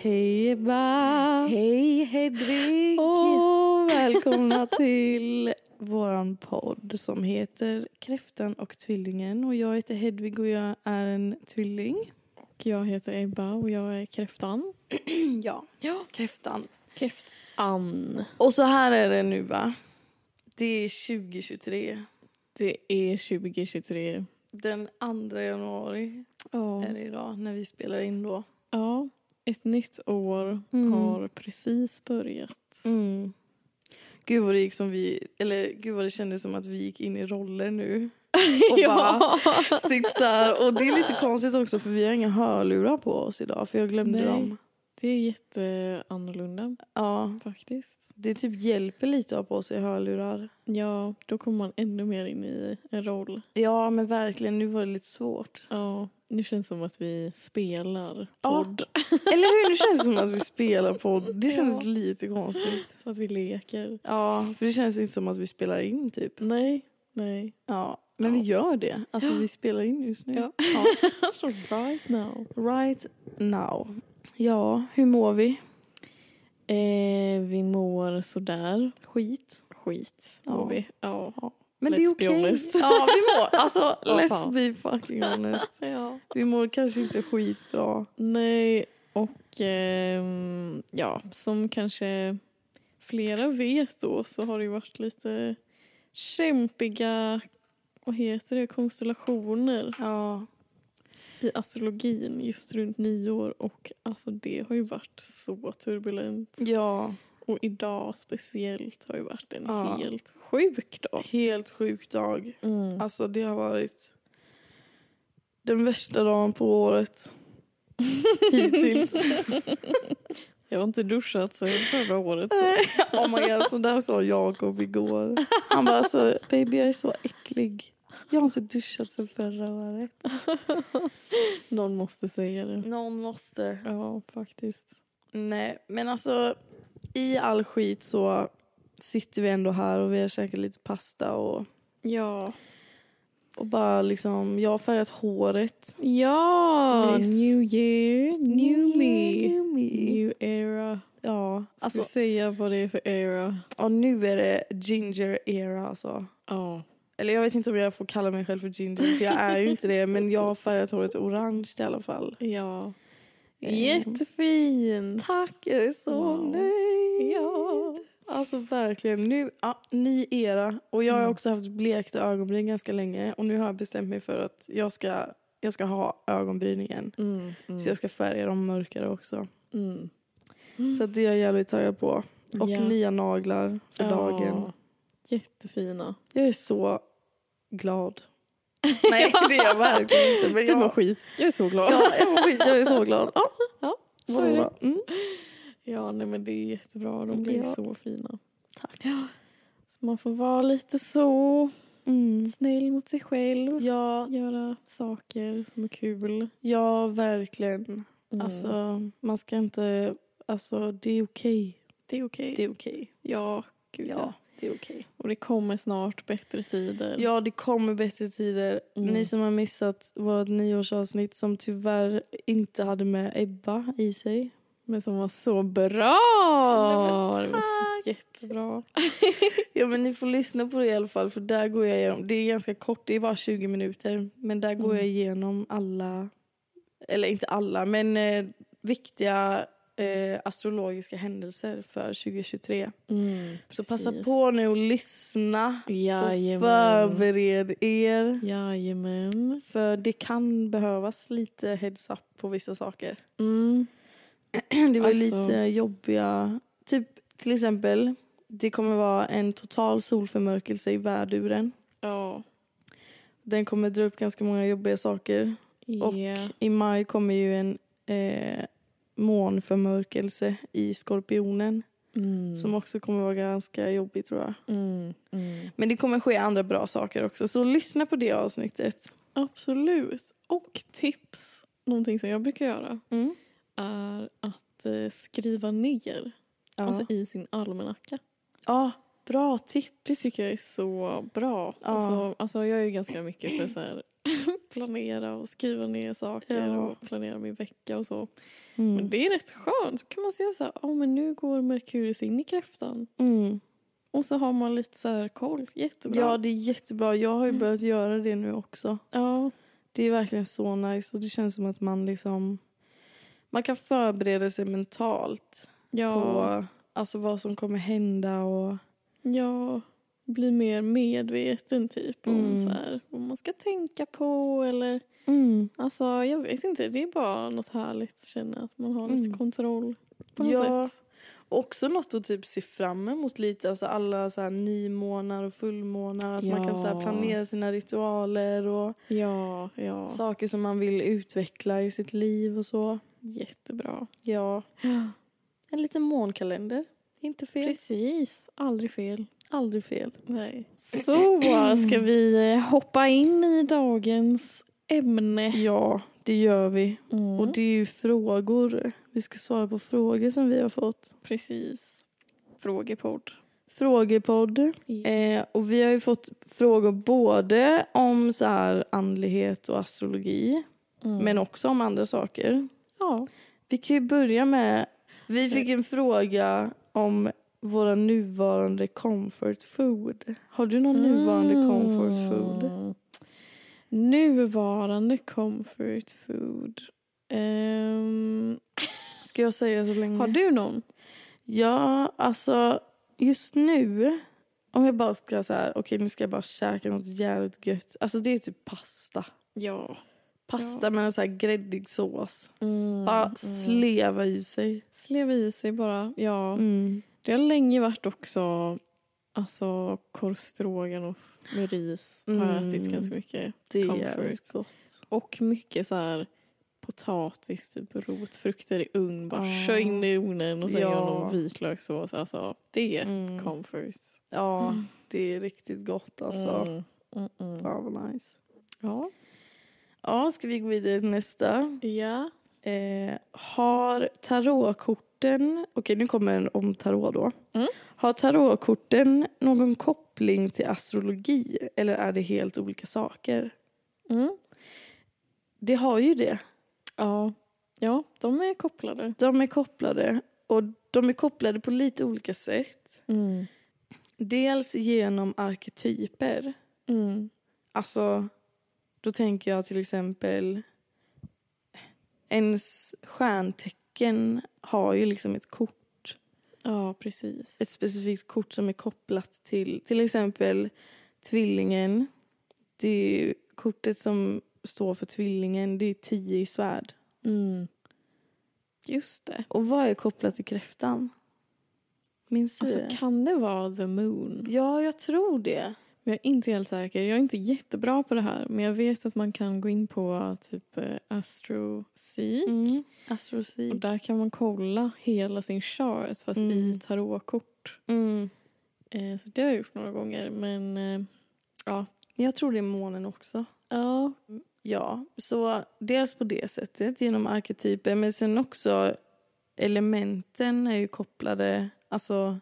Hej Ebba! Hej Hedvig! Och välkomna till våran podd som heter Kräftan och tvillingen. Och jag heter Hedvig och jag är en tvilling. Och jag heter Ebba och jag är kräftan. Ja, Ja. kräftan. Kräftan. Och så här är det nu va. Det är 2023. Det är 2023. Den 2 januari Ja. är det idag när vi spelar in då. ja. Ett nytt år Mm. har precis börjat. Mm. Gud vad det gick som vi, eller gud vad det kändes som att vi gick in i roller nu. Och bara sitter. Och det är lite konstigt också för vi har inga hörlurar på oss idag för jag glömde Nej. dem. Det är jätteannorlunda Ja, faktiskt. det typ hjälper lite att ha på sig hörlurar. Ja, då kommer man ännu mer in i en roll. Ja men verkligen, nu var det lite svårt. Ja, nu känns det som att vi spelar Ja. podd. Eller hur? Nu känns det som att vi spelar på. Det känns Ja. lite konstigt. Som att vi leker. Ja, för det känns inte som att vi spelar in typ. Nej, nej. Ja, men Ja. vi gör det. Alltså Ja. vi spelar in just nu. Ja. Så right now. Right now. Ja, hur mår vi? Eh, vi mår sådär. Skit. Skit Ja. mår vi. Ja. Men det Let's är be okej. honest. Ja, vi mår. Alltså, let's be fucking honest. ja. Vi mår kanske inte skitbra. Nej, och ehm, ja, som kanske flera vet då så har det ju varit lite kämpiga, vad heter det, konstellationer Ja. i astrologin just runt nyår och alltså det har ju varit så turbulent. Ja, Och idag speciellt har ju varit en Ja. helt sjuk dag. helt sjuk dag. Mm. Alltså det har varit den värsta dagen på året. Hittills. Jag har inte duschat sen förra året. Så. oh my god, så där sa Jakob igår. Han bara alltså, baby jag är så äcklig. Jag har inte duschat sen förra året. Någon måste säga det. Någon måste. Ja, faktiskt. Nej, men alltså i all skit så sitter vi ändå här och vi har käkat lite pasta och, Ja. och bara liksom, jag har färgat håret. Ja! Nyss. New year, new me. New me. New era. Ja, Ska alltså, du säga vad det är för era? och nu är det ginger era alltså. Ja. Eller jag vet inte om jag får kalla mig själv för ginger för jag är ju inte det men jag har färgat håret orange i alla fall. Ja. Eh, Jättefint. Tack, jag är så Wow. nöjd. Ja. Alltså verkligen. Nu, ja, ny era. Och jag har Mm. också haft blekta ögonbryn ganska länge. Och nu har jag bestämt mig för att jag ska, jag ska ha ögonbryn igen. Mm, mm, Så jag ska färga dem mörkare också. mm. Så det är jag jävligt taggad på. Och Ja. nya naglar för Ja. dagen. Jättefina. Jag är så glad. Nej, det är jag verkligen inte. Men Det var jag, skit. Jag är så glad. ja, jag, mår skit, jag är så glad. Ja, Ja, så är det. Ja, nej men det är jättebra. De blir Ja. så fina. Tack. Ja. Så man får vara lite så Mm. snäll mot sig själv. Ja, Göra saker som är kul. ja, verkligen. Mm. Alltså, man ska inte... Alltså, det är okej. det är okej. Det är okej. Ja, gud ja. Ja, det är okej. Och det kommer snart bättre tider. Ja, det kommer bättre tider. Mm. Ni som har missat vårt nyårsavsnitt som tyvärr inte hade med Ebba i sig. Men som var så bra! Men det var så jättebra. Ja, men ni får lyssna på det i alla fall för där går jag igenom. Det är ganska kort, det är bara 20 minuter. Men där går Mm. jag igenom alla, eller inte alla, men eh, viktiga eh, astrologiska händelser för 2023. Mm, Så passa precis. på nu och lyssna och Jajamän. förbered er. Jajamän. För det kan behövas lite heads up på vissa saker. Mm. Det var Alltså- lite jobbiga... Typ till exempel, det kommer vara en total solförmörkelse i värduren. Ja. Den kommer dra upp ganska många jobbiga saker. Och Ja. i maj kommer ju en eh, månförmörkelse i skorpionen. Mm. Som också kommer vara ganska jobbig tror jag. Mm. Mm. Men det kommer ske andra bra saker också. Så lyssna på det avsnittet. Absolut. Och tips, någonting som jag brukar göra, Mm. Är att eh, skriva ner Ja. alltså i sin almanacka. ja, bra tips. Det tycker jag är så bra. Ja. Alltså, alltså jag är ju ganska mycket för så här, planera och skriva ner saker Ja. och planera min vecka och så. Mm. Men det är rätt skönt. Så kan man säga så här, oh, men nu går Merkurius in i kräftan. Mm. Och så har man lite så här koll. Jättebra. Ja, det är jättebra. Jag har ju börjat göra det nu också. ja. Det är verkligen så nice och det känns som att man liksom... Man kan förbereda sig mentalt ja. på alltså, vad som kommer hända och... Ja, bli mer medveten typ om Mm. så här, vad man ska tänka på eller alltså jag vet inte, det är bara något härligt att känna att man har lite Mm. kontroll på något Ja. sätt. Också något att typ se fram emot lite, alltså alla så här nymånar och fullmånar. Alltså Man kan så Ja. planera sina ritualer och Ja, ja, saker som man vill utveckla i sitt liv och så. Jättebra. Ja, en liten månkalender. Inte fel. Precis, aldrig fel. Aldrig fel. Nej. Så ska vi eh, hoppa in i dagens ämne. Ja, det gör vi. Mm. Och det är ju frågor. Vi ska svara på frågor som vi har fått. Precis. Frågepodd. Frågepodd. Eh, och vi har ju fått frågor både om så här andlighet och astrologi. Mm. Men också om andra saker. Ja. Vi kan ju börja med... Vi fick en fråga om våra nuvarande comfort food. Har du någon nuvarande comfort food? Mm. Nuvarande comfort food. Ehm, Ska jag säga så länge? har du någon? Ja, alltså just nu. Om jag bara ska så här, okej nu ska jag bara käka något jävligt gött. Alltså det är typ pasta. Ja. Pasta med en så här gräddig sås. Mm, Bara sleva i sig. Sleva i sig bara. Ja. Mm. Det har länge varit också alltså korv med ris. Har jag Mm. ätit ganska mycket. Det är jävligt gott. Och mycket så här potatis, typ rotfrukter i ugn. Bara Ja. kör in i ugnen och sen Ja. gör någon vitlökssås. Alltså, det är Mm. comfort. Ja, det är riktigt gott alltså. Mm. Mm, mm. Fan vad nice. Ja. Ja, ska vi gå vidare till nästa? Ja. Eh, har tarotkorten... Okej, nu kommer en om tarot då. Mm. Har tarotkorten någon koppling till astrologi eller är det helt olika saker? Mm. Det har ju det. Ja. ja, de är kopplade. De är kopplade och de är kopplade på lite olika sätt. Mm. Dels genom arketyper. Mm. Alltså, då tänker jag till exempel... Ens stjärntecken har ju liksom ett kort. Ja, precis. Ett specifikt kort som är kopplat till till exempel tvillingen. Det kortet som står för tvillingen. Det är tio i svärd. Mm. Just det. Och vad är kopplat till kräftan? Minns du Alltså, det? kan det vara the moon? Ja, jag tror det. Jag är inte helt säker. Jag är inte jättebra på det här. Men jag vet att man kan gå in på typ eh, AstroSeek. Mm. Astrosik. Och där kan man kolla hela sin chart fast Mm. i tarotkort. Mm. Eh, så det har jag gjort några gånger. Men eh, ja. Jag tror det är månen också. Ja. Ja, så dels på det sättet genom arketyper men sen också elementen är ju kopplade, alltså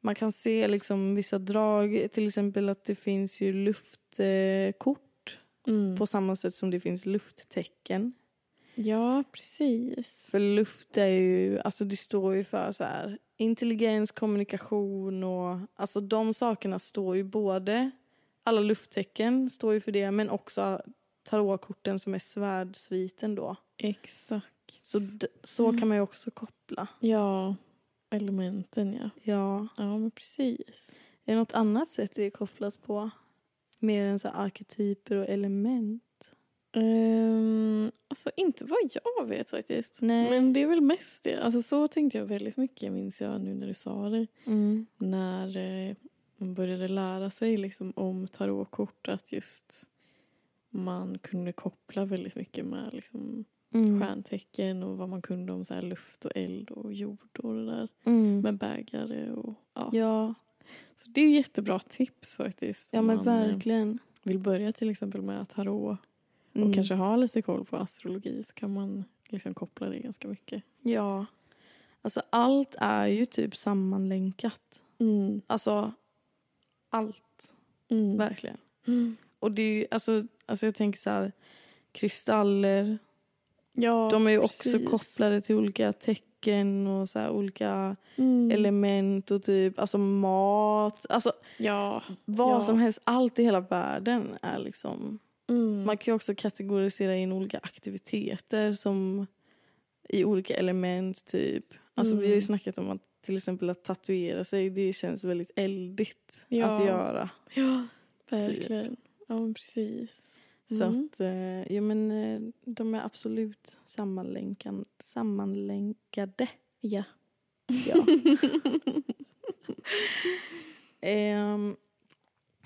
man kan se liksom vissa drag, till exempel att det finns ju luftkort Mm. på samma sätt som det finns lufttecken. Ja, precis. För luft är ju, alltså det står ju för så här intelligens, kommunikation och alltså de sakerna står ju både, alla lufttecken står ju för det men också tarotkorten som är svärdsviten då. Exakt. Så, så kan man ju också koppla. Ja, elementen ja. Ja. Ja, men precis. Är det något annat sätt det är kopplat på? Mer än så arketyper och element? Um, alltså inte vad jag vet faktiskt. Nej. Men det är väl mest det. Alltså så tänkte jag väldigt mycket minns jag nu när du sa det. Mm. När eh, man började lära sig liksom om tarotkort att just man kunde koppla väldigt mycket med liksom Mm. stjärntecken och vad man kunde om så här luft och eld och jord och det där. Mm. Med bägare och ja. Ja, Så det är ju jättebra tips faktiskt. ja men man eh, verkligen. vill börja till exempel med tarot och Mm. kanske ha lite koll på astrologi så kan man liksom koppla det ganska mycket. Ja. Alltså allt är ju typ sammanlänkat. Mm. Alltså allt, Mm. verkligen. Mm. Och det är ju, alltså, alltså jag tänker så här, kristaller, Ja, de är ju precis. också kopplade till olika tecken och så här, olika Mm. element och typ, alltså mat, alltså Ja. vad Ja. som helst, allt i hela världen är liksom Mm. Man kan ju också kategorisera in olika aktiviteter som i olika element typ. Alltså vi har ju Mm. snackat om att till exempel att tatuera sig, det känns väldigt eldigt Ja. att göra. Ja, verkligen. Ja, men precis. Så Mm. att, eh, ja men eh, de är absolut sammanlänkan, sammanlänkade. Ja. Ja. Ehm,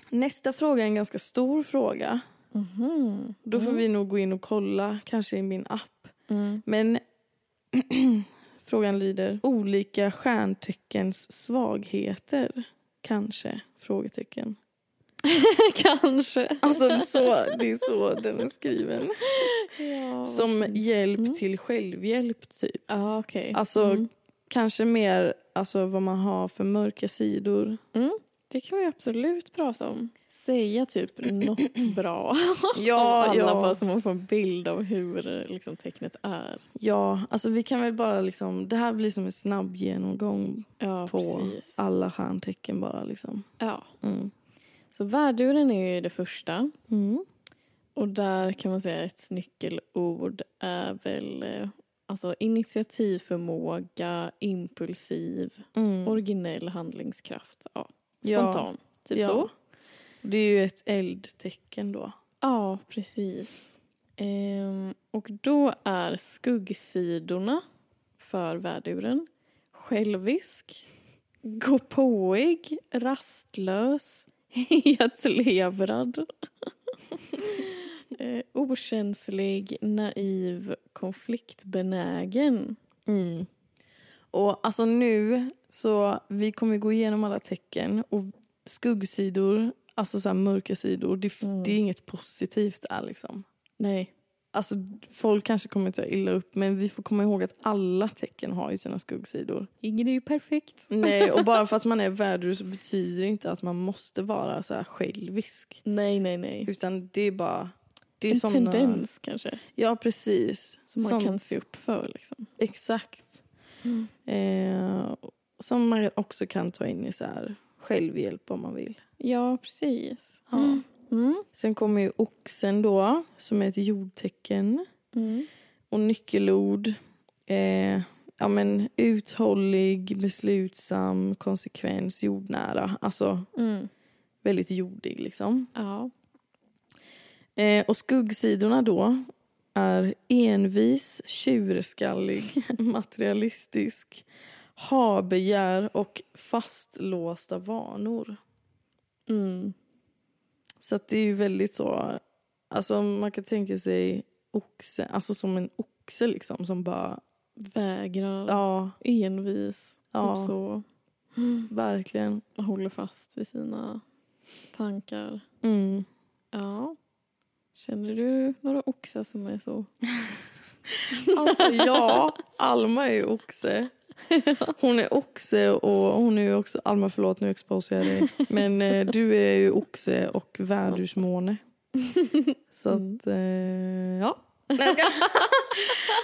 nästa fråga är en ganska stor fråga. Mhm. Då får Mm. vi nog gå in och kolla, kanske i min app. Mm. Men frågan lyder olika stjärnteckens svagheter. Kanske? Frågetecken. Kanske. Alltså så, det är så den är skriven. Ja, Som hjälp Mm. till självhjälp typ. Ja, okej. Alltså Mm. kanske mer alltså, vad man har för mörka sidor. Mm. Det kan vi absolut prata om. Säga typ något bra. Ja, alla ja. bara så man får en bild av hur liksom, tecknet är. Ja, alltså vi kan väl bara liksom, det här blir som en snabb genomgång Ja, på precis. alla stjärntecken bara liksom. Ja. Mm. Så värduren är ju det första. Mm. Och där kan man säga ett nyckelord är väl eh, alltså initiativförmåga, impulsiv, Mm. originell handlingskraft. Ja, Ja. spontan. Typ Ja. så. Det är ju ett eldtecken då. Ja, precis. Ehm, och då är skuggsidorna för värduren självisk, gåpåig, rastlös, hetlevrad, eh, okänslig, naiv, konfliktbenägen. Mm. Och alltså nu så vi kommer gå igenom alla tecken och skuggsidor, alltså så mörka sidor, det, Mm. det är inget positivt där liksom. Nej. Alltså folk kanske kommer ta illa upp men vi får komma ihåg att alla tecken har ju sina skuggsidor. Ingen är ju perfekt. Nej och bara för att man är värdur så betyder det inte att man måste vara så här självisk. Nej, nej, nej. Utan det är bara... Det är En såna, tendens kanske, Ja precis. som man Sån- kan se upp för. Liksom. Exakt. Eh, som man också kan ta in i så här självhjälp om man vill. Ja, precis. Ja. Mm. Sen kommer ju oxen då, som är ett jordtecken. Mm. Och nyckelord. Eh, ja, men uthållig, beslutsam, konsekvens, jordnära. Alltså Mm. väldigt jordig liksom. Ja. Eh, och skuggsidorna då är envis, tjurskallig, materialistisk, habegär och fastlåsta vanor. Mm. Så att det är ju väldigt så... Alltså man kan tänka sig oxe, alltså som en oxe liksom som bara... Vägrar, Ja, envis, Ja. typ så. verkligen. Håller fast vid sina tankar. Mm. Ja. Känner du några oxar som är så? Alltså ja, Alma är ju oxe. Hon är oxe och hon är också... Alma förlåt nu exposar jag dig. Men eh, du är ju oxe och värdusmåne. Så att, eh, ja. Nej, ska-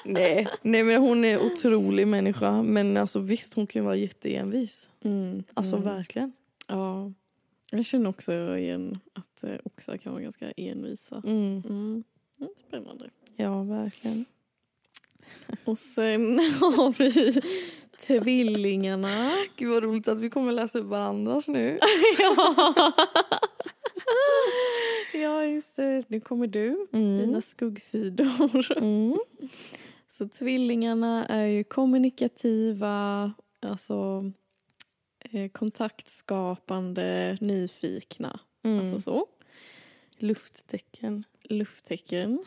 nej, nej men hon är otrolig människa. Men alltså visst hon kan vara jätteenvis. Mm. Alltså mm. verkligen. Ja. Jag känner också igen att eh, oxar kan vara ganska envisa. Mm. Mm. Mm, spännande. Ja verkligen. Och sen har vi tvillingarna. Gud vad roligt att vi kommer läsa upp varandras nu. ja. ja, just det. Nu kommer du. Mm. Dina skuggsidor. Mm. Så tvillingarna är ju kommunikativa, alltså eh, kontaktskapande, nyfikna. Mm. Alltså så. Lufttecken. Lufttecken.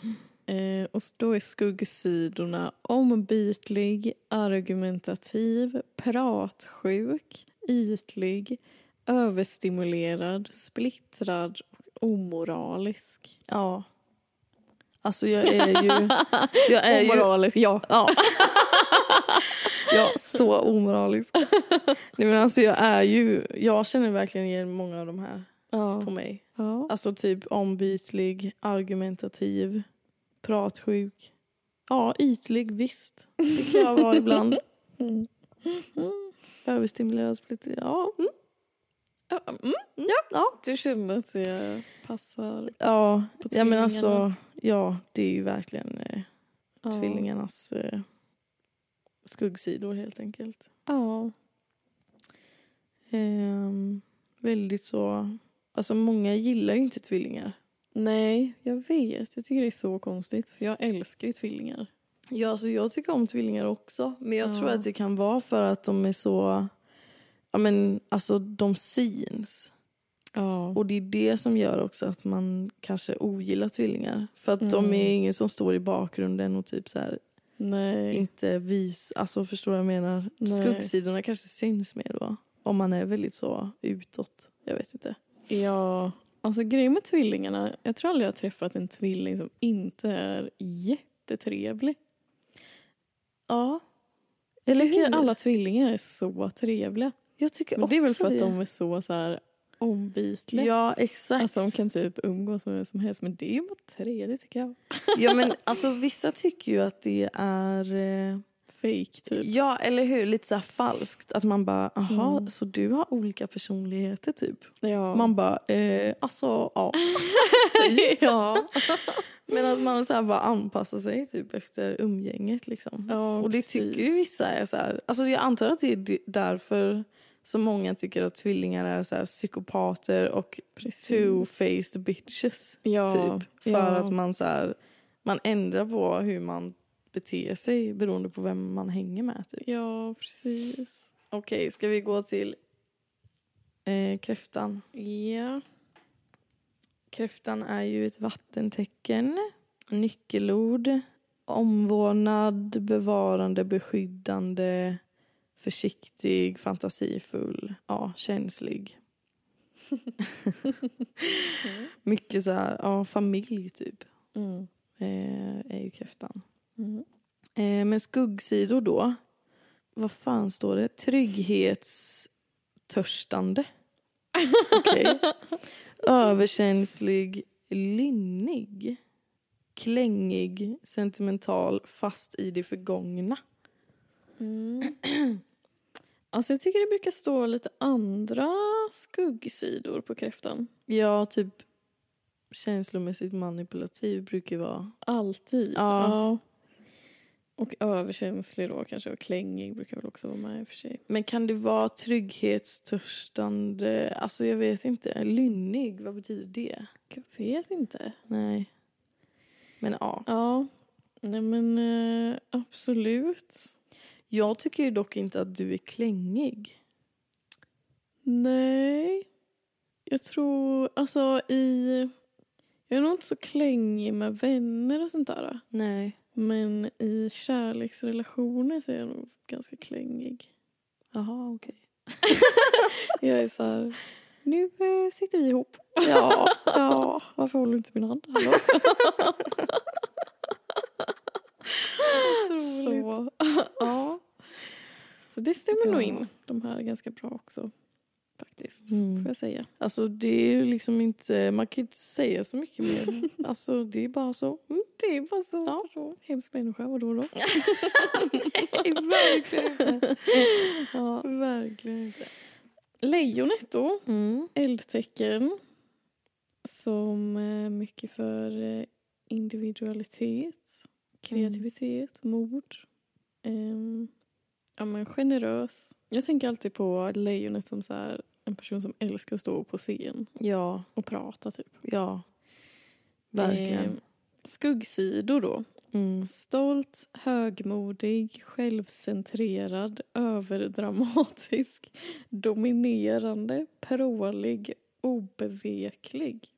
Eh, och då är skuggsidorna ombytlig, argumentativ, pratsjuk, ytlig, överstimulerad, splittrad och omoralisk. Ja. Alltså jag är ju... Jag är ju Omoralisk, ja. ja. ja, så omoralisk. Nej, men alltså jag är ju, jag känner verkligen igen många av de här Ja. på mig. ja. Alltså typ ombytlig, argumentativ, pratsjuk. Ja, ytlig visst. Det kan jag vara ibland. Mm. Överstimulerad lite. Ja, mm, Ja, mm. ja. Du känner att det passar Ja, på ja men alltså, ja det är ju verkligen eh, Ja. tvillingarnas eh, skuggsidor helt enkelt. Ja. Ehm, väldigt så, alltså många gillar ju inte tvillingar. Nej, jag vet. Jag tycker det är så konstigt. För jag älskar ju tvillingar. Ja, alltså jag tycker om tvillingar också. Men jag Ja. tror att det kan vara för att de är så... Ja, men alltså de syns. Ja. Och det är det som gör också att man kanske ogillar tvillingar. För att de Mm. är ingen som står i bakgrunden och typ så här, Nej. inte vis... Alltså förstår vad jag menar? Nej. Skuggsidorna kanske syns mer då. Om man är väldigt så utåt. Jag vet inte. Ja. Alltså grejen med tvillingarna. Jag tror aldrig jag har träffat en tvilling som inte är jättetrevlig. Ja. Jag Eller tycker hur? alla tvillingar är så trevliga. Jag tycker Men det är väl för att det. de är så, så här ombytliga. Ja, exakt. Alltså de kan typ umgås med vem som helst. Men det är ju bara trevligt tycker jag. Ja, men alltså vissa tycker ju att det är... Eh... Fake typ. Ja, eller hur? Lite så falskt. Att man bara, aha, Mm. så du har olika personligheter typ? Ja. Man bara, eh, alltså ja. ja. Men att man så bara anpassar sig typ efter umgänget liksom. ja, Och det precis. tycker ju vissa är så här. Alltså jag antar att det är därför så många tycker att tvillingar är så psykopater och two-faced bitches. Ja. Typ. För ja. att man så här, man ändrar på hur man beter sig beroende på vem man hänger med. Typ. Ja, precis. Okej, ska vi gå till eh, kräftan? Ja. Kräftan är ju ett vattentecken. Nyckelord. Omvårdnad, bevarande, beskyddande, försiktig, fantasifull, ja, känslig. Mycket så här, ja, familj typ, Mm. eh, är ju kräftan. Mm. Eh, men skuggsidor då, vad fan står det? Trygghetstörstande. Okej. Överkänslig, lynnig, klängig, sentimental, fast i det förgångna. Mm. Alltså jag tycker det brukar stå lite andra skuggsidor på kräftan. Ja, typ känslomässigt manipulativ brukar vara... Alltid. Ja. Och överkänslig då kanske och klängig brukar väl också vara med i och för sig. Men kan det vara trygghetstörstande? Alltså jag vet inte. Lynnig, vad betyder det? Jag vet inte. Nej. Men ja. Ja, nej men eh, absolut. Jag tycker dock inte att du är klängig. Nej. Jag tror, alltså i... Jag är nog inte så klängig med vänner och sånt där. Nej. Men i kärleksrelationer så är jag nog ganska klängig. Jaha, okej. Jag är så här, nu eh, sitter vi ihop. Ja, ja. Varför håller du inte min hand? Hallå? så, ja. så det stämmer nog Ja. in. De här är ganska bra också. Faktiskt, Mm. får jag säga. Alltså det är liksom inte, man kan ju inte säga så mycket mer. Alltså det är bara så. Mm. Det är bara så. Ja. så. Hemsk människa, vadå då? verkligen inte. Ja. Verkligen inte. Lejonet då, Mm. eldtecken. Som är mycket för eh, individualitet, kreativitet, mod. Ehm, ja, men generös. Jag tänker alltid på lejonet som så här, en person som älskar att stå på scen Ja, och prata. typ. ja. Verkligen. Ehm, skuggsidor då. Mm. Stolt, högmodig, självcentrerad, överdramatisk, dominerande, prålig, obeveklig.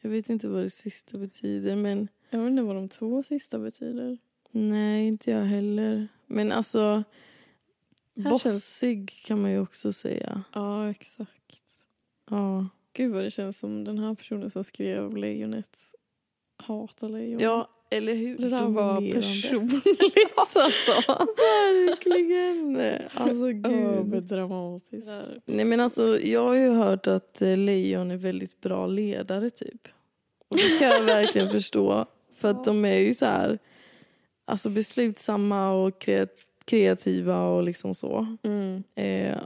Jag vet inte vad det sista betyder men Jag vet inte vad de två sista betyder. nej inte jag heller. Men alltså Här bossig kan man ju också säga. Ja, exakt. Ja. Gud vad det känns som den här personen som skrev Lejonet hatar lejon. Ja, eller hur? Det där var personligt alltså. Verkligen. Alltså gud. Överdramatiskt. Nej men alltså jag har ju hört att eh, lejon är väldigt bra ledare typ. Och det kan jag verkligen förstå. För att de är ju så här alltså beslutsamma och kreat- kreativa och liksom så. Mm. Eh,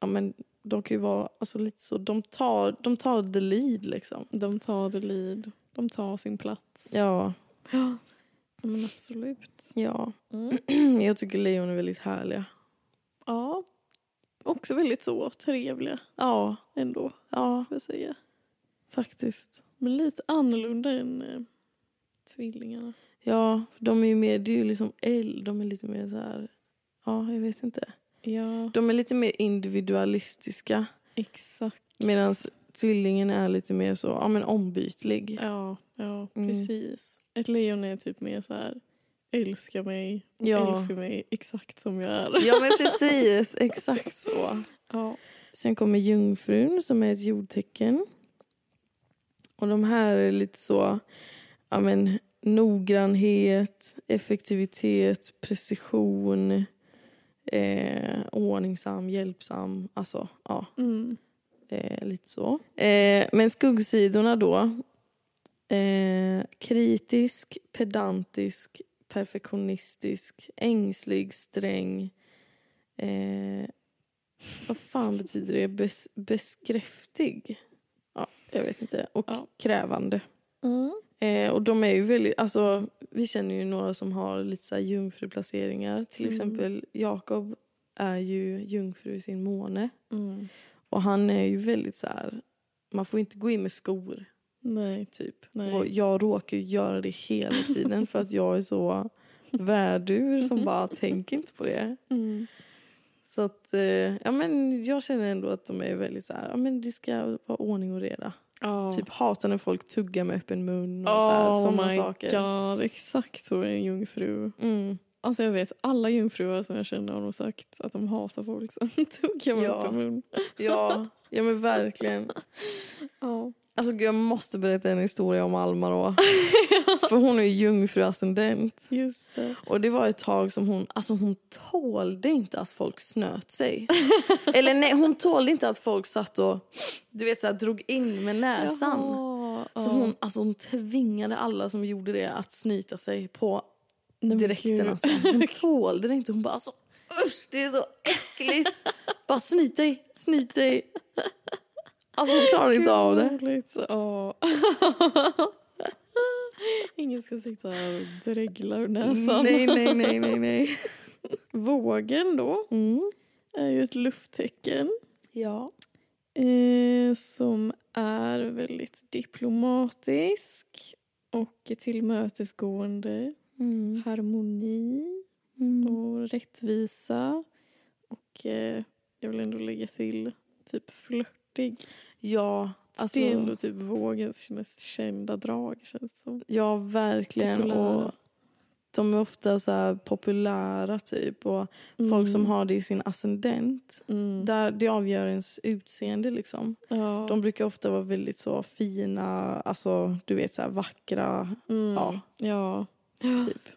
ja men de kan ju vara alltså lite så, de tar, de tar the lead liksom. De tar the lead. De tar sin plats. Ja, Ja, men absolut. ja. Mm. Jag tycker lejon är väldigt härliga. Ja. Också väldigt så trevliga Ja, ändå, ja får jag säga. faktiskt. Men lite annorlunda än eh, tvillingarna. Ja, för de är ju mer, det är ju liksom eld, de är lite mer så här, ja jag vet inte. Ja, De är lite mer individualistiska exakt. medan tvillingen är lite mer så, ja men ombytlig. Ja, ja Mm. precis. Ett lejon är typ mer så här älska mig, Ja. älska mig exakt som jag är. Ja men precis, exakt så. Ja. Sen kommer jungfrun som är ett jordtecken. Och de här är lite så, ja men noggrannhet, effektivitet, precision, eh, ordningsam, hjälpsam, alltså ja, Mm. Eh, lite så. Eh, men skuggsidorna då, eh, kritisk, pedantisk, perfektionistisk, ängslig, sträng, eh, vad fan betyder det? Bes, beskräftig? Ja, jag vet inte. Och Ja. krävande. Mm. Eh, och de är ju väldigt, alltså vi känner ju några som har lite så jungfruplaceringar. Till Mm. exempel Jakob är ju jungfru i sin måne. Mm. Och han är ju väldigt så här, man får inte gå in med skor Nej. typ. Nej. Och jag råkar ju göra det hela tiden för att jag är så värdur som bara tänker inte på det. Mm. Så att, eh, ja men jag känner ändå att de är väldigt så här, ja men det ska vara ordning och reda. Ja. Typ hatar när folk tuggar med öppen mun och så här, oh sådana my saker. god, exakt så är en jungfru. Mm. Alltså jag vet, alla jungfrur som jag känner har nog sagt att de hatar folk som tuggar med Ja. mun. Ja, ja men verkligen. Ja. Alltså jag måste berätta en historia om Alma då. För hon är ju jungfru-ascendent. Just det. Och det var ett tag som hon, alltså hon tålde inte att folk snöt sig. Eller nej, hon tålde inte att folk satt och du vet så här, drog in med näsan. Jaha, Så hon, alltså, hon tvingade alla som gjorde det att snyta sig på Gud. Alltså. Hon tålde det inte. Hon bara alltså, usch det är så äckligt. bara snyt dig, snyt dig. Alltså hon klarade inte av det. Ingen ska sitta och dregla ur näsan. Nej, nej, nej, nej, nej. Vågen då Mm. är ju ett lufttecken Ja. eh, som är väldigt diplomatisk och tillmötesgående. Mm. Harmoni Mm. och rättvisa. Och eh, jag vill ändå lägga till typ flörtig. Ja, alltså. det är ändå typ vågens mest kända drag känns som. Ja, verkligen. Populära. Och de är ofta så populära typ. Och folk som har det i sin ascendent. Mm. Där det avgör ens utseende liksom. Ja. De brukar ofta vara väldigt så fina, alltså du vet så här vackra, mm. ja. ja. Typ.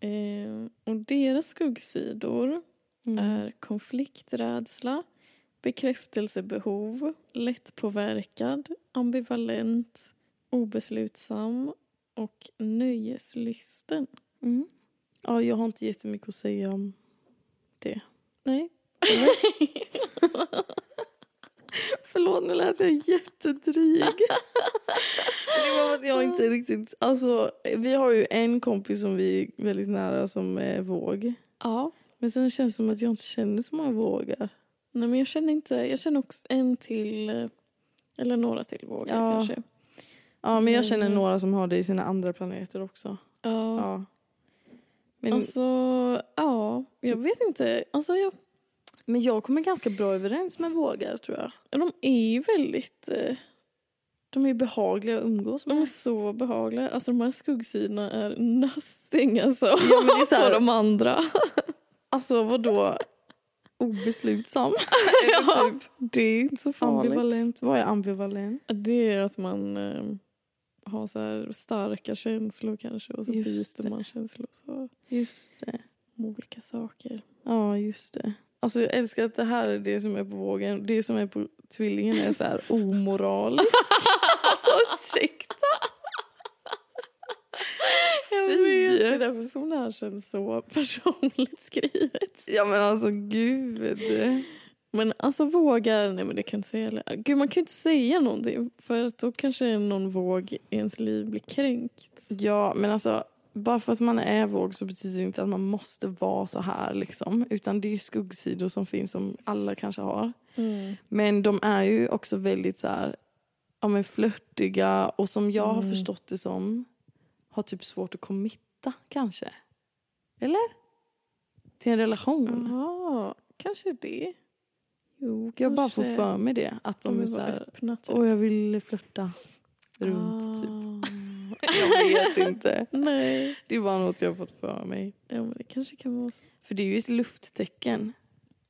Eh, och deras skuggsidor Mm. är konflikträdsla, bekräftelsebehov, lättpåverkad, ambivalent, obeslutsam och nöjeslysten. Mm. Ja, jag har inte jättemycket att säga om det. Nej. Förlåt, nu lät jag jättedryg. det var att jag inte riktigt... Alltså, vi har ju en kompis som vi är väldigt nära som är våg. Ja. Men sen känns det som att jag inte känner så många vågar. Nej, men jag känner inte... Jag känner också en till... Eller några till vågar Ja. kanske. Ja, men jag känner några som har det i sina andra planeter också. Ja. Ja. Men, Alltså, ja. Jag vet inte. Alltså, jag, men jag kommer ganska bra överens med vågar tror jag. de är ju väldigt... eh, De är behagliga att umgås De är med. så behagliga. Alltså de här skuggsidorna är nothing alltså. Ja, men det är så här- de andra. Alltså vadå? Obeslutsam? Ja. Typ Det är inte så farligt. ambivalent. Vad är ambivalent? Det är att man... eh, ha så starka känslor kanske och så Just byter det. man känslor så Just det. om olika saker. Ja, just det. Alltså jag älskar att det här är det som är på vågen. Det som är på tvillingen är så här omoraliskt. alltså ursäkta. Jag vet, det är därför som det här känns så personligt skrivet. Ja men alltså gud. Men alltså vågar, nej men det kan inte säga heller. Gud man kan ju inte säga någonting för att då kanske någon våg i ens liv blir kränkt. Ja men alltså bara för att man är våg så betyder det inte att man måste vara så här liksom. Utan det är skuggsidor som finns som alla kanske har. Men de är ju också väldigt så här, ja men flörtiga och som jag har Mm. förstått det som har typ svårt att committa kanske. Eller? Till en relation. Jaha, kanske det. Jo, Jag bara får kanske. för mig det. Att de, De är är så här, öppna typ. jag vill flörta runt typ. Jag vet inte. Nej. Det är bara något jag har fått för mig. Ja men det kanske kan vara så. För det är ju ett lufttecken.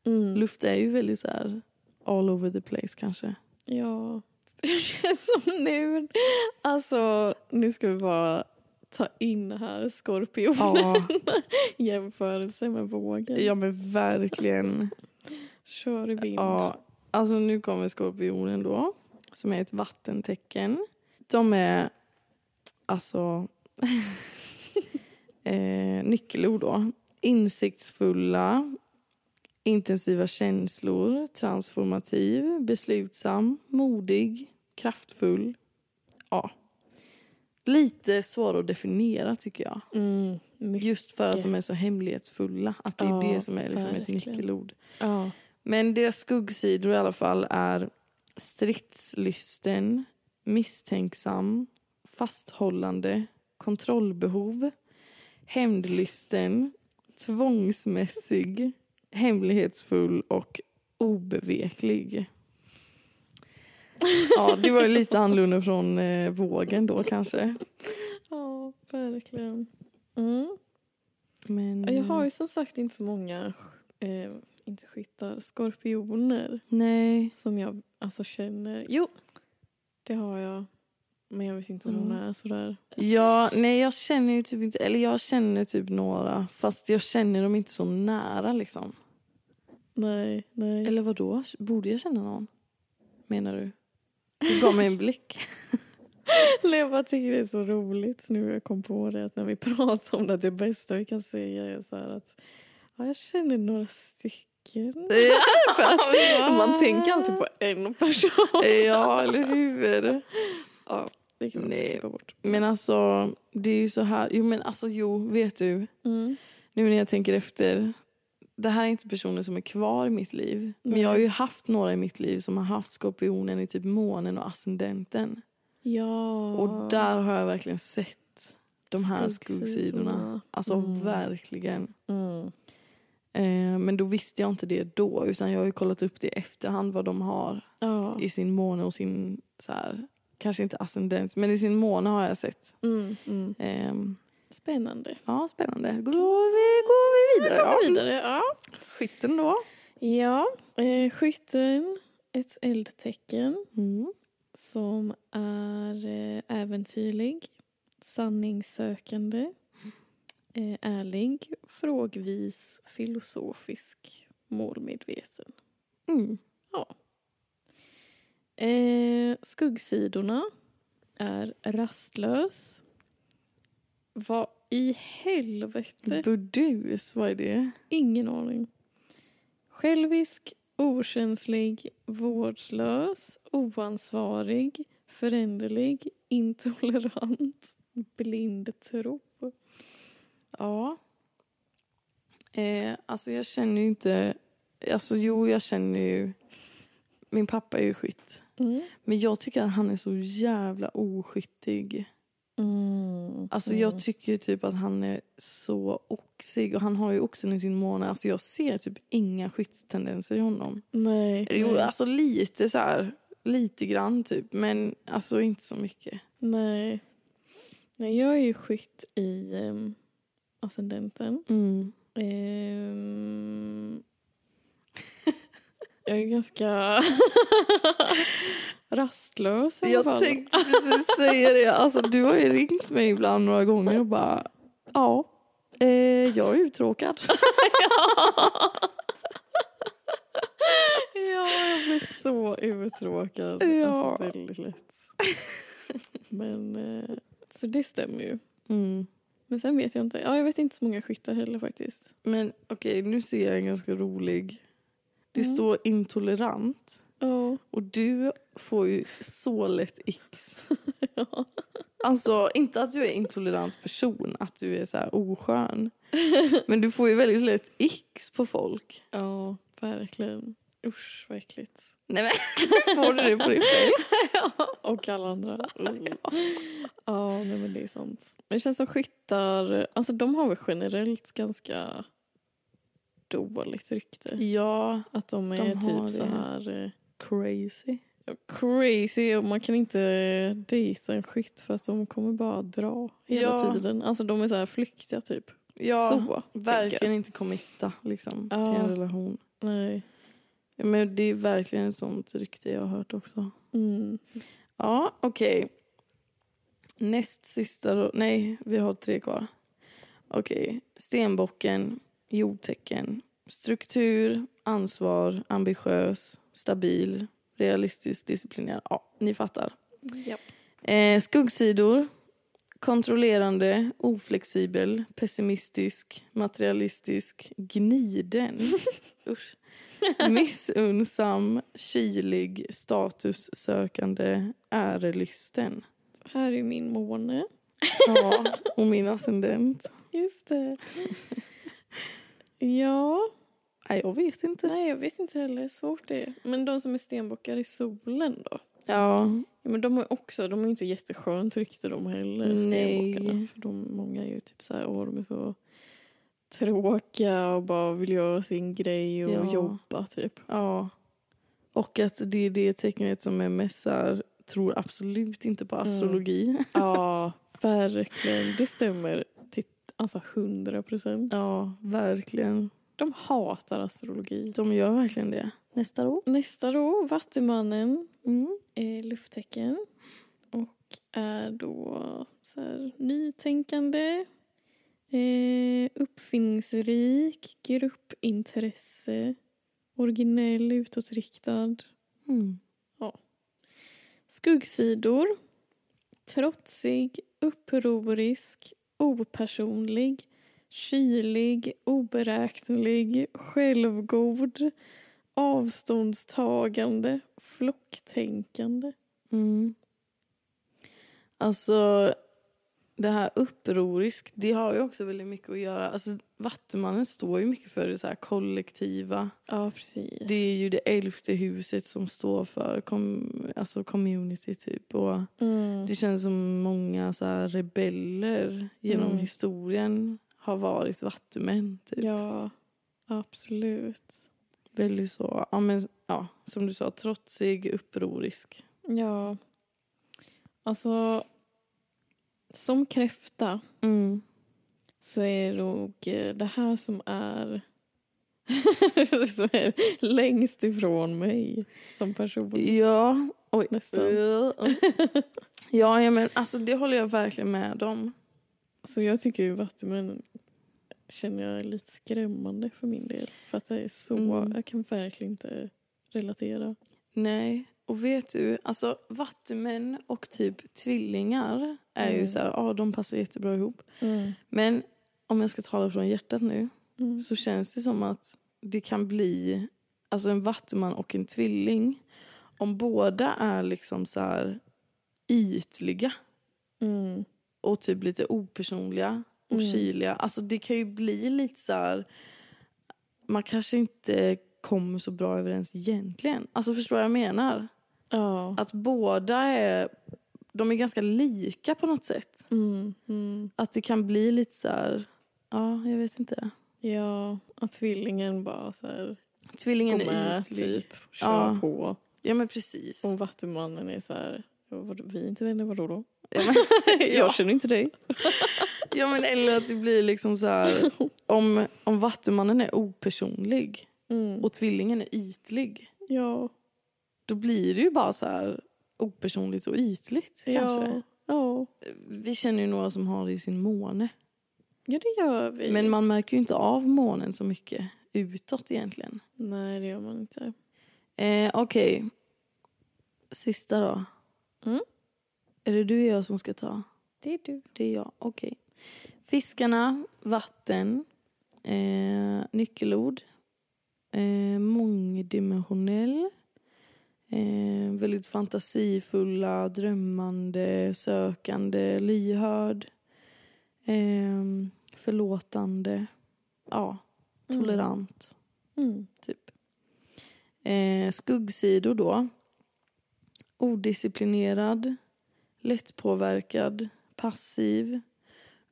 Mm. Luft är ju väldigt så här all over the place kanske. Ja. Det känns som nu. Alltså nu ska vi bara ta in här skorpion Ja, jämförelse med vågen. ja men verkligen. Kör i vind. Ja, alltså nu kommer skorpionen då. Som är ett vattentecken. De är alltså eh, nyckelord då. Insiktsfulla, intensiva känslor, transformativ, beslutsam, modig, kraftfull. Ja. Lite svår att definiera tycker jag. Mm. Just för att de är så hemlighetsfulla. Att det är Ja, det som är liksom ett nyckelord. Ja. Men deras skuggsidor i alla fall är stridslysten, misstänksam, fasthållande, kontrollbehov, hämndlysten, tvångsmässig, hemlighetsfull och obeveklig. Ja, det var ju lite annorlunda från eh, vågen då kanske. ja, verkligen. Mm. Men, Ja, Jag har ju som sagt inte så många, eh, inte skyttar, skorpioner Nej. som jag alltså känner. Jo, det har jag. Men jag vet inte om hon Mm. är sådär. Ja, nej jag känner ju typ inte, eller jag känner typ några fast jag känner dem inte så nära liksom. Nej, nej. Eller vad då? Borde jag känna någon? Menar du? Du gav mig en blick. Jag bara tycker det är så roligt nu jag kom på det att när vi pratar om det, det bästa vi kan säga är så att ja, jag känner några stycken. För att man tänker alltid på en person. Ja, eller hur? Ja, det kan man Nej. klippa bort. Men alltså, det är ju så här. Jo, men alltså jo, vet du? Mm. Nu när jag tänker efter. Det här är inte personer som är kvar i mitt liv. Men Nej. jag har ju haft några i mitt liv som har haft skorpionen i typ månen och ascendenten. Ja. Och där har jag verkligen sett de här Skuggsidorna. skuggsidorna. Alltså Mm. verkligen. Mm. Eh, men då visste jag inte det då. Utan jag har ju kollat upp det i efterhand vad de har Ja. i sin måne och sin, så här, kanske inte ascendent, men i sin måne har jag sett. Mm. Mm. Ehm, Spännande. ja, spännande. Då går vi, går vi vidare. Gå Ja. vidare. Ja. Skytten då. Ja, eh, skytten, ett eldtecken Mm. som är eh, äventyrlig, sanningssökande, eh, ärlig, frågvis, filosofisk, målmedveten. Mm. Skuggsidorna är rastlös. Vad i helvete? Burdus, vad är det? Ingen aning. Självisk, okänslig, vårdslös, oansvarig, föränderlig, intolerant, blind tro. Ja. Eh, alltså jag känner ju inte... Alltså jo, jag känner ju... Min pappa är ju skytt. Mm. Men jag tycker att han är så jävla oskyttig. Mm. Alltså jag tycker typ att han är så oxig och han har ju oxen i sin måne. Alltså jag ser typ inga skyttstendenser i honom. Nej. Jo, alltså lite så här, lite grann typ, men alltså inte så mycket. nej. Nej, jag är ju skytt i um, ascendenten. Mm. Ehm, jag är ganska... rastlös Jag fall. tänkte precis säga det. Alltså, du har ju ringt mig ibland några gånger och bara ja, eh, jag är uttråkad. Ja, jag blir så uttråkad. Ja. Alltså väldigt lätt. Men, eh, så det stämmer ju. Mm. Men sen vet jag inte. Ja, jag vet inte så många skyttar heller faktiskt. Men okej, nu ser jag en ganska rolig. Det Mm. står intolerant. Ja. Och du får ju så lätt x. Alltså, inte att du är intolerant person, att du är så här oskön. Men du får ju väldigt lätt x på folk. Ja, verkligen. Usch, vad äckligt. Nej men, får du det på dig själv? Och alla andra. Mm. Ja, nej, men det är sant. Men det känns som skyttar, alltså de har väl generellt ganska dåligt rykte. Ja, Att de är De typ så här eh, crazy. crazy och man kan inte dejta en skytt för att de kommer bara dra hela Ja. tiden. Alltså de är så här flyktiga typ. Ja, så, verkligen inte committa liksom, Ja. till en relation. Nej. Ja, men det är verkligen ett sånt rykte jag har hört också. Mm. Ja, okej. Näst sista då. Nej, vi har tre kvar. Okej. Stenbocken, jordtecken. Struktur, ansvar, ambitiös, stabil, realistisk, disciplinerad. Ja, ni fattar. Japp. Eh, skuggsidor. Kontrollerande, oflexibel, pessimistisk, materialistisk, gniden. Usch. Missunnsam, kylig, statussökande, ärelysten. Här är min måne. Ja, och min ascendent. Just det. Ja, Nej, jag vet inte. nej jag vet inte heller. Svårt det är. Men de som är stenbockar i solen då? Ja, Ja, men de är också, de är inte jätteskönt rykte de heller, Nej. stenbockarna. För de, många är ju typ så här, åh de är så tråkiga och bara vill göra sin grej och Ja. jobba typ. ja. Och att det är det tecknet som är mest här, tror absolut inte på astrologi. Ja, verkligen. Det stämmer alltså 100 procent. Ja, verkligen. De hatar astrologi. De gör verkligen det. Nästa då? Nästa då, Vattumannen, Mm. är lufttecken och är då så här, nytänkande, eh, uppfinningsrik, gruppintresse, originell, utåtriktad. Mm. Skuggsidor, trotsig, upprorisk, opersonlig, kylig, oberäknelig, självgod, avståndstagande, flocktänkande. Mm. Alltså, det här upprorisk, det har ju också väldigt mycket att göra. Alltså, Vattumannen står ju mycket för det så här kollektiva. Ja, precis. Det är ju det elfte huset som står för com, alltså community typ. Och Mm. det känns som många så här rebeller genom Mm. historien har varit vattumän. Typ. Ja, absolut. Väldigt så, ja, men, ja, som du sa, trotsig, upprorisk. Ja. Alltså, som kräfta Mm. så är det nog eh, det här som är, som är längst ifrån mig som person. Ja, oj. Nästan. ja, ja, men alltså det håller jag verkligen med om. Så jag tycker ju Vattumännen känner jag är lite skrämmande för min del. För att det är så, Mm. jag kan verkligen inte relatera. Nej, och vet du, alltså vattumän och typ tvillingar är ju Mm. så här, ja de passar jättebra ihop. Men om jag ska tala från hjärtat nu Mm. så känns det som att det kan bli alltså en vattuman och en tvilling om båda är liksom så här ytliga Mm. och typ lite opersonliga och Mm. kyliga. Alltså det kan ju bli lite så här... Man kanske inte kommer så bra överens egentligen. Alltså förstår vad jag menar? Ja. Att båda är... De är ganska lika på något sätt. Mm. Mm. Att det kan bli lite så här... Ja, jag vet inte. Ja, att tvillingen bara så här Tvillingen är ytlig. typ, kör Ja. på. Ja, men precis. Och vattumannen är så här, "Ja, vi är inte vänner, vadå då? Ja, men, Jag känner inte dig. ja, men eller att det blir liksom så här... Om, om vattumannen är opersonlig Mm. och tvillingen är ytlig Ja. Då blir det ju bara så här... opersonligt och ytligt kanske. Ja. Vi känner ju några som har det i sin måne. ja, det gör vi. Men man märker ju inte av månen så mycket utåt egentligen. Nej, det gör man inte. Eh, Okej. Sista då. Mm. Är det du och jag som ska ta? Det är du. Det är jag. Okej. Fiskarna, vatten, eh, nyckelord, eh, mångdimensionell, eh, väldigt fantasifulla, drömmande, sökande, lyhörd, eh, förlåtande, ja, tolerant, Mm. typ. Eh, skuggsidor då. Odisciplinerad, lättpåverkad, passiv,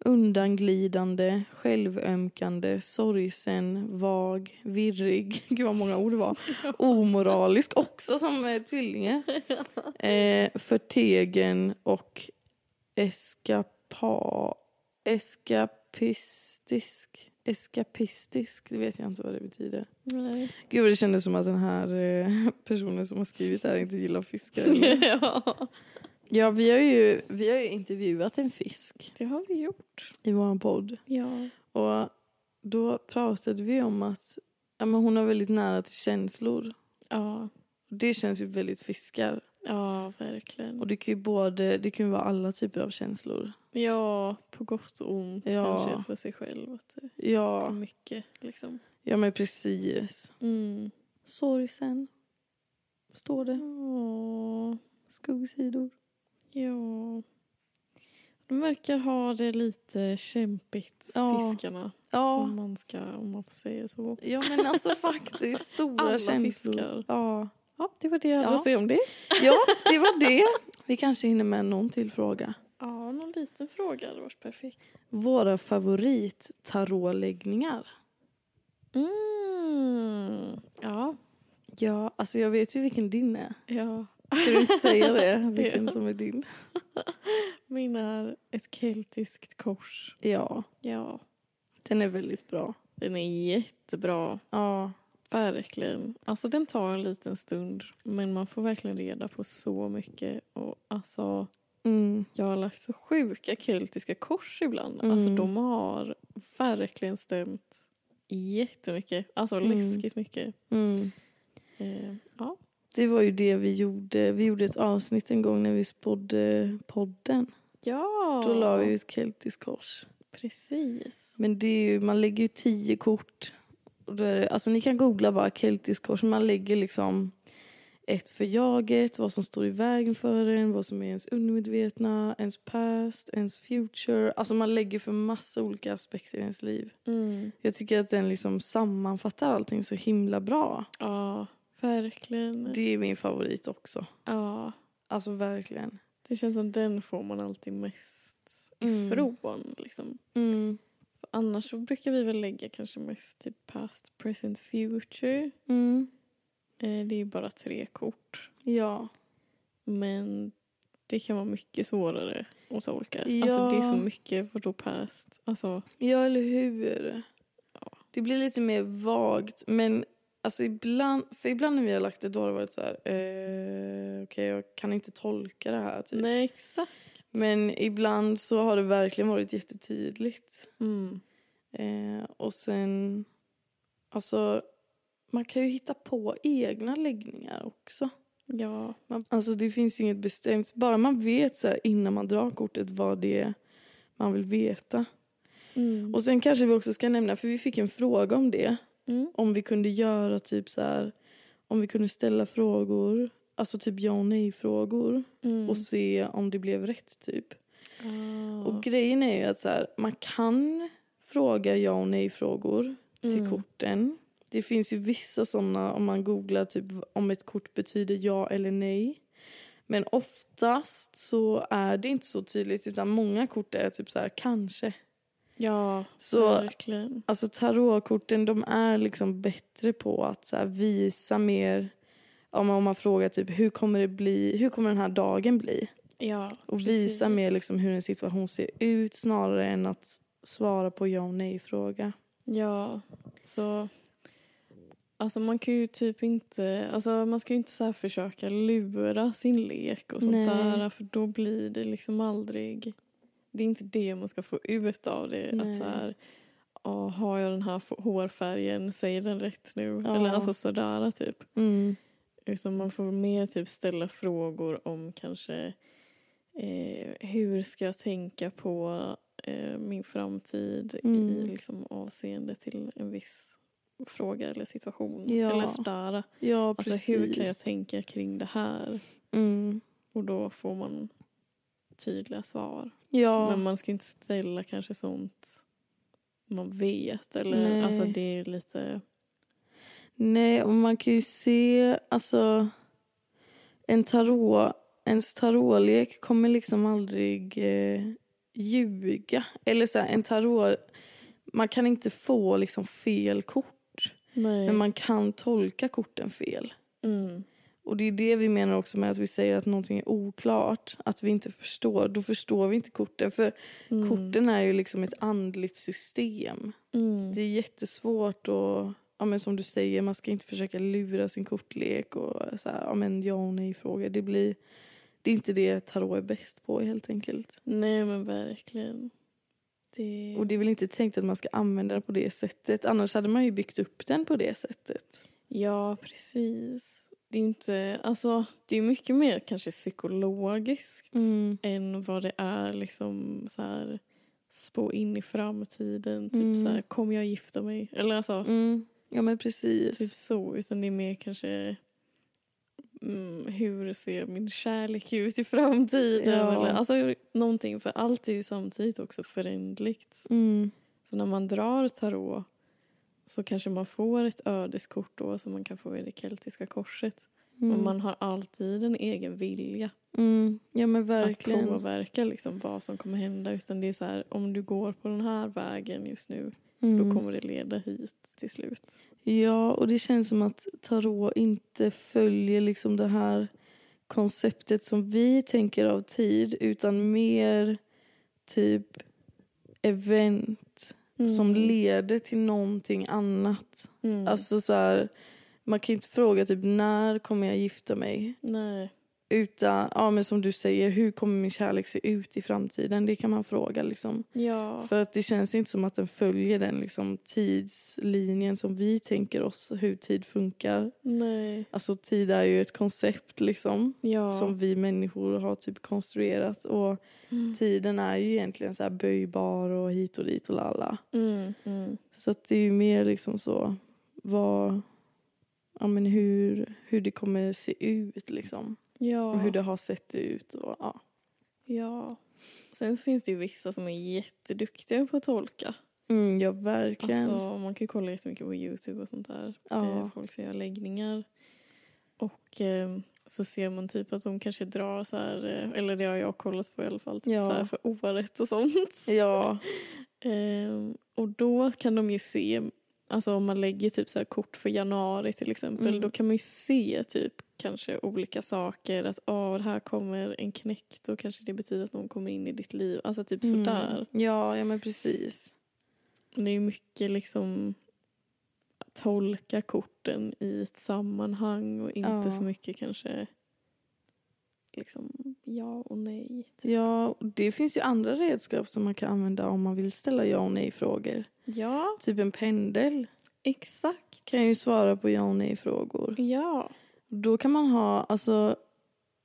undanglidande, självömkande, sorgsen, vag, virrig. Gud vad många ord det var. Omoralisk också som eh, tvillingar. Eh, förtegen och eskapa, eskapistisk. Eskapistisk, det vet jag inte vad det betyder. Nej. Gud det kändes som att den här eh, personen som har skrivit det här inte gillar fiskar. ja, ja, vi har, ju, vi har ju intervjuat en fisk det har vi gjort. i vår podd. Ja. Och då pratade vi om att ja, men hon har väldigt nära till känslor. Ja. Det känns ju väldigt fiskar. ja, verkligen. Och det kan ju både, det kan vara alla typer av känslor. Ja, på gott och ont Ja. kanske för sig själv. Att det är Ja, mycket liksom. ja men precis. Mm. Sorgsen. Står det. Åh, Skuggsidor. Ja. De verkar ha det lite kämpigt, Ja. fiskarna. Ja, Om, man ska, om man får säga så. ja men alltså faktiskt stora Alla känslor. fiskar. Ja. Ja, det var det jag hade Ja. att säga om det. ja, det var det. Vi kanske hinner med någon till fråga. Ja, någon liten fråga hade varit perfekt. Våra favorit-tarotläggningar. Mm. Ja. Ja, alltså jag vet ju vilken din är. ja. Ska du inte säga det? Vilken som är din? Min är ett keltiskt kors. Ja, Ja. den är väldigt bra. Den är jättebra. Ja, Verkligen. Alltså den tar en liten stund men man får verkligen reda på så mycket. Och alltså, mm. jag har lagt så sjuka keltiska kors ibland. Mm. Alltså de har verkligen stämt jättemycket. Alltså Mm. läskigt mycket. Mm. Eh, ja. Det var ju det vi gjorde. Vi gjorde ett avsnitt en gång när vi spådde podden. Ja, Då la vi ett keltiskt kors. precis. Men det är ju, man lägger ju tio kort. Och då är det, alltså ni kan googla bara keltiskt kors. Man lägger liksom ett för jaget, vad som står i vägen för en, vad som är ens undermedvetna, ens past, ens future. Alltså man lägger för massa olika aspekter i ens liv. Mm. Jag tycker att den liksom sammanfattar allting så himla bra. Ja, verkligen. Det är min favorit också. Ja, Alltså verkligen. det känns som den får man alltid mest Mm. ifrån. Liksom. Mm. Annars så brukar vi väl lägga kanske mest typ past, present, future. Mm. Eh, det är bara tre kort. Ja. Men det kan vara mycket svårare att tolka. Ja. Alltså det är så mycket, vadå past? Alltså, Ja, eller hur? Det blir lite mer vagt. Men alltså ibland, för ibland när vi har lagt det då har det varit så här... Eh, Okej, jag kan inte tolka det här. Typ. nej exakt. Men ibland så har det verkligen varit jättetydligt. Mm. Eh, och sen... Alltså, man kan ju hitta på egna läggningar också. Ja, Man, alltså det finns ju inget bestämt. Bara man vet så här, innan man drar kortet vad det är man vill veta. mm. Och sen kanske vi också ska nämna, för vi fick en fråga om det. Mm. Om vi kunde göra typ så här, om vi kunde ställa frågor, alltså typ ja och nej frågor Mm. och se om det blev rätt typ. Ah. Och grejen är ju att så här, man kan fråga ja och nej frågor till Mm. korten. Det finns ju vissa sådana om man googlar typ om ett kort betyder ja eller nej. Men oftast så är det inte så tydligt utan många kort är typ så här kanske. Ja, Så verkligen. Alltså tarotkorten de är liksom bättre på att så visa mer om man, om man frågar typ hur kommer det bli, hur kommer den här dagen bli? Ja, Och precis. visa mer liksom hur en situation ser ut snarare än att svara på ja och nej fråga. Ja, så... Alltså man kan ju typ inte, alltså man ska ju inte så försöka lura sin lek och sånt Nej. där för då blir det liksom aldrig, det är inte det man ska få ut av det. Nej. Att så här, "Ja, har jag den här hårfärgen, säger den rätt nu? Ja. Eller alltså sådär typ. Mm. Utan man får mer typ ställa frågor om kanske eh, hur ska jag tänka på eh, min framtid Mm. i liksom, avseende till en viss fråga eller situation. Ja. Eller sådär. Ja. Alltså hur kan jag tänka kring det här? Mm. Och då får man tydliga svar. Ja. Men man ska inte ställa kanske sånt man vet. Eller Nej. alltså det är lite... Nej, och man kan ju se, alltså en tarot, ens tarotlek kommer liksom aldrig eh, ljuga. Eller så här, en tarot, man kan inte få liksom fel kort. Nej. Men man kan tolka korten fel. mm. Och det är det vi menar också med att vi säger att någonting är oklart. Att vi inte förstår. Då förstår vi inte korten. För Mm. korten är ju liksom ett andligt system. Mm. Det är jättesvårt och ja, men som du säger, man ska inte försöka lura sin kortlek och så här, ja, men ja och nej frågor. Det blir det är inte det tarot är bäst på helt enkelt. Nej men verkligen. Det... Och det är väl inte tänkt att man ska använda den på det sättet. Annars hade man ju byggt upp den på det sättet. Ja, precis. Det är ju inte, alltså det är mycket mer kanske psykologiskt Mm. än vad det är liksom så här spå in i framtiden. Typ Mm. så här, kommer jag gifta mig? Eller alltså, Mm. Ja men precis. typ så. Utan det är mer kanske mm, hur ser min kärlek ut i framtiden? Ja. Eller, alltså någonting, för allt är ju samtidigt också förändligt. Mm. Så när man drar tarot så kanske man får ett ödeskort då som man kan få i det keltiska korset. Mm. Men man har alltid en egen vilja Mm. Ja men att verkligen. påverka liksom vad som kommer hända. Utan det är så här, om du går på den här vägen just nu, Mm. då kommer det leda hit till slut. Ja, och det känns som att tarot inte följer liksom det här konceptet som vi tänker av tid utan mer typ event som leder till någonting annat. Mm. Alltså så här, man kan inte fråga typ när kommer jag gifta mig? Nej. Utan, ja men som du säger, hur kommer min kärlek se ut i framtiden? Det kan man fråga liksom. Ja. För att det känns inte som att den följer den liksom, tidslinjen som vi tänker oss hur tid funkar. Nej. Alltså tid är ju ett koncept liksom Ja. som vi människor har typ konstruerat och Mm. tiden är ju egentligen så här böjbar och hit och dit och lalla. Mm. Mm. Så det är ju mer liksom så vad, ja men hur, hur det kommer se ut liksom. Ja. Och hur det har sett ut och ja. ja. Sen finns det ju vissa som är jätteduktiga på att tolka. Mm, ja verkligen. Alltså, man kan ju kolla jättemycket på Youtube och sånt där. Ja. Eh, Folk som gör läggningar. Och eh, så ser man typ att de kanske drar så här, eh, eller det har jag kollat på i alla fall, typ Ja. så här för året och sånt. ja. Eh, och då kan de ju se, alltså om man lägger typ så här kort för januari till exempel, Mm. då kan man ju se typ kanske olika saker. Att ah, här kommer en knäck, då kanske det betyder att någon kommer in i ditt liv. Alltså typ sådär. Mm. Ja, ja men precis. Det är mycket liksom att tolka korten i ett sammanhang och inte Ja. så mycket kanske liksom ja och nej. Typ. Ja, det finns ju andra redskap som man kan använda om man vill ställa ja och nej-frågor. Ja, Typ en pendel exakt. kan ju svara på ja och nej-frågor. Ja. Då kan man ha, alltså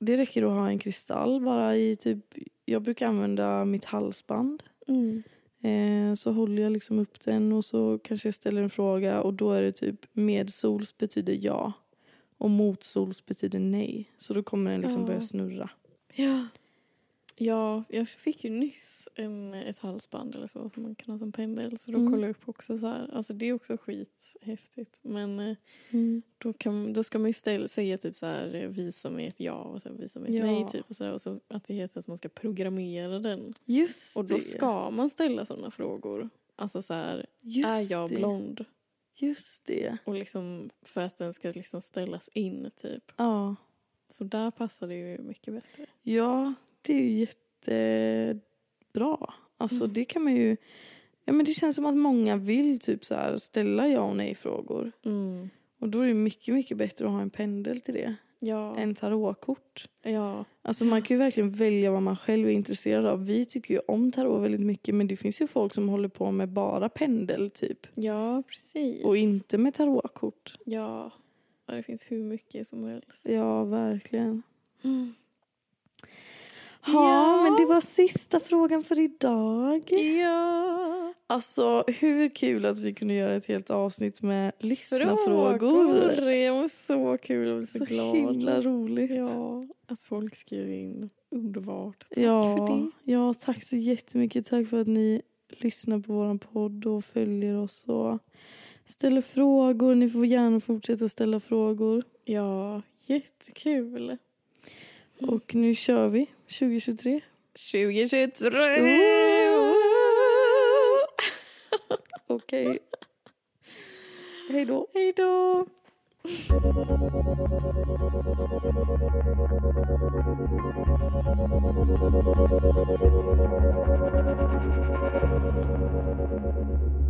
det räcker att ha en kristall bara i typ, jag brukar använda mitt halsband. Mm. Eh, så håller jag liksom upp den och så kanske jag ställer en fråga och då är det typ medsols betyder ja och motsols betyder nej. Så då kommer den liksom Ja. börja snurra. Ja. Ja, jag fick ju nyss en, ett halsband eller så som man kan ha som pendel. Så då Mm. kollade jag upp också så här. Alltså det är också skithäftigt. Men eh, Mm. då, kan, då ska man ju ställa, säga typ så här eh, visa mig ett ja och sen visa mig ett Ja. nej typ. Och så, där. och så att det heter att man ska programmera den. Just Och då det. ska man ställa sådana frågor. Alltså så här, Just är jag det. blond? Just det. Och liksom för att den ska liksom ställas in typ. Ja. Så där passar det ju mycket bättre. Ja, det är ju jättebra. Alltså Mm. det kan man ju... Ja, men det känns som att många vill typ så här ställa ja och nej-frågor. Mm. Och då är det mycket, mycket bättre att ha en pendel till det Ja. än tarotkort. ja. Alltså man kan ju verkligen välja vad man själv är intresserad av. Vi tycker ju om tarot väldigt mycket men det finns ju folk som håller på med bara pendel typ. Ja, precis. Och inte med tarotkort. Ja. ja, det finns hur mycket som helst. Ja, verkligen. Mm. Ja, Ja. men det var sista frågan för idag. Ja. Alltså hur kul att vi kunde göra ett helt avsnitt med lyssnarfrågor. Frågor. Det var så kul och så, Så glad. himla roligt. Ja, att folk skriver in. Underbart. Tack ja, för det. Ja, tack så jättemycket. Tack för att ni lyssnar på vår podd och följer oss och ställer frågor. Ni får gärna fortsätta ställa frågor. Ja, jättekul. Och nu kör vi 2023. 2023! okej. Okay. Hej då. Hej då. Thank you.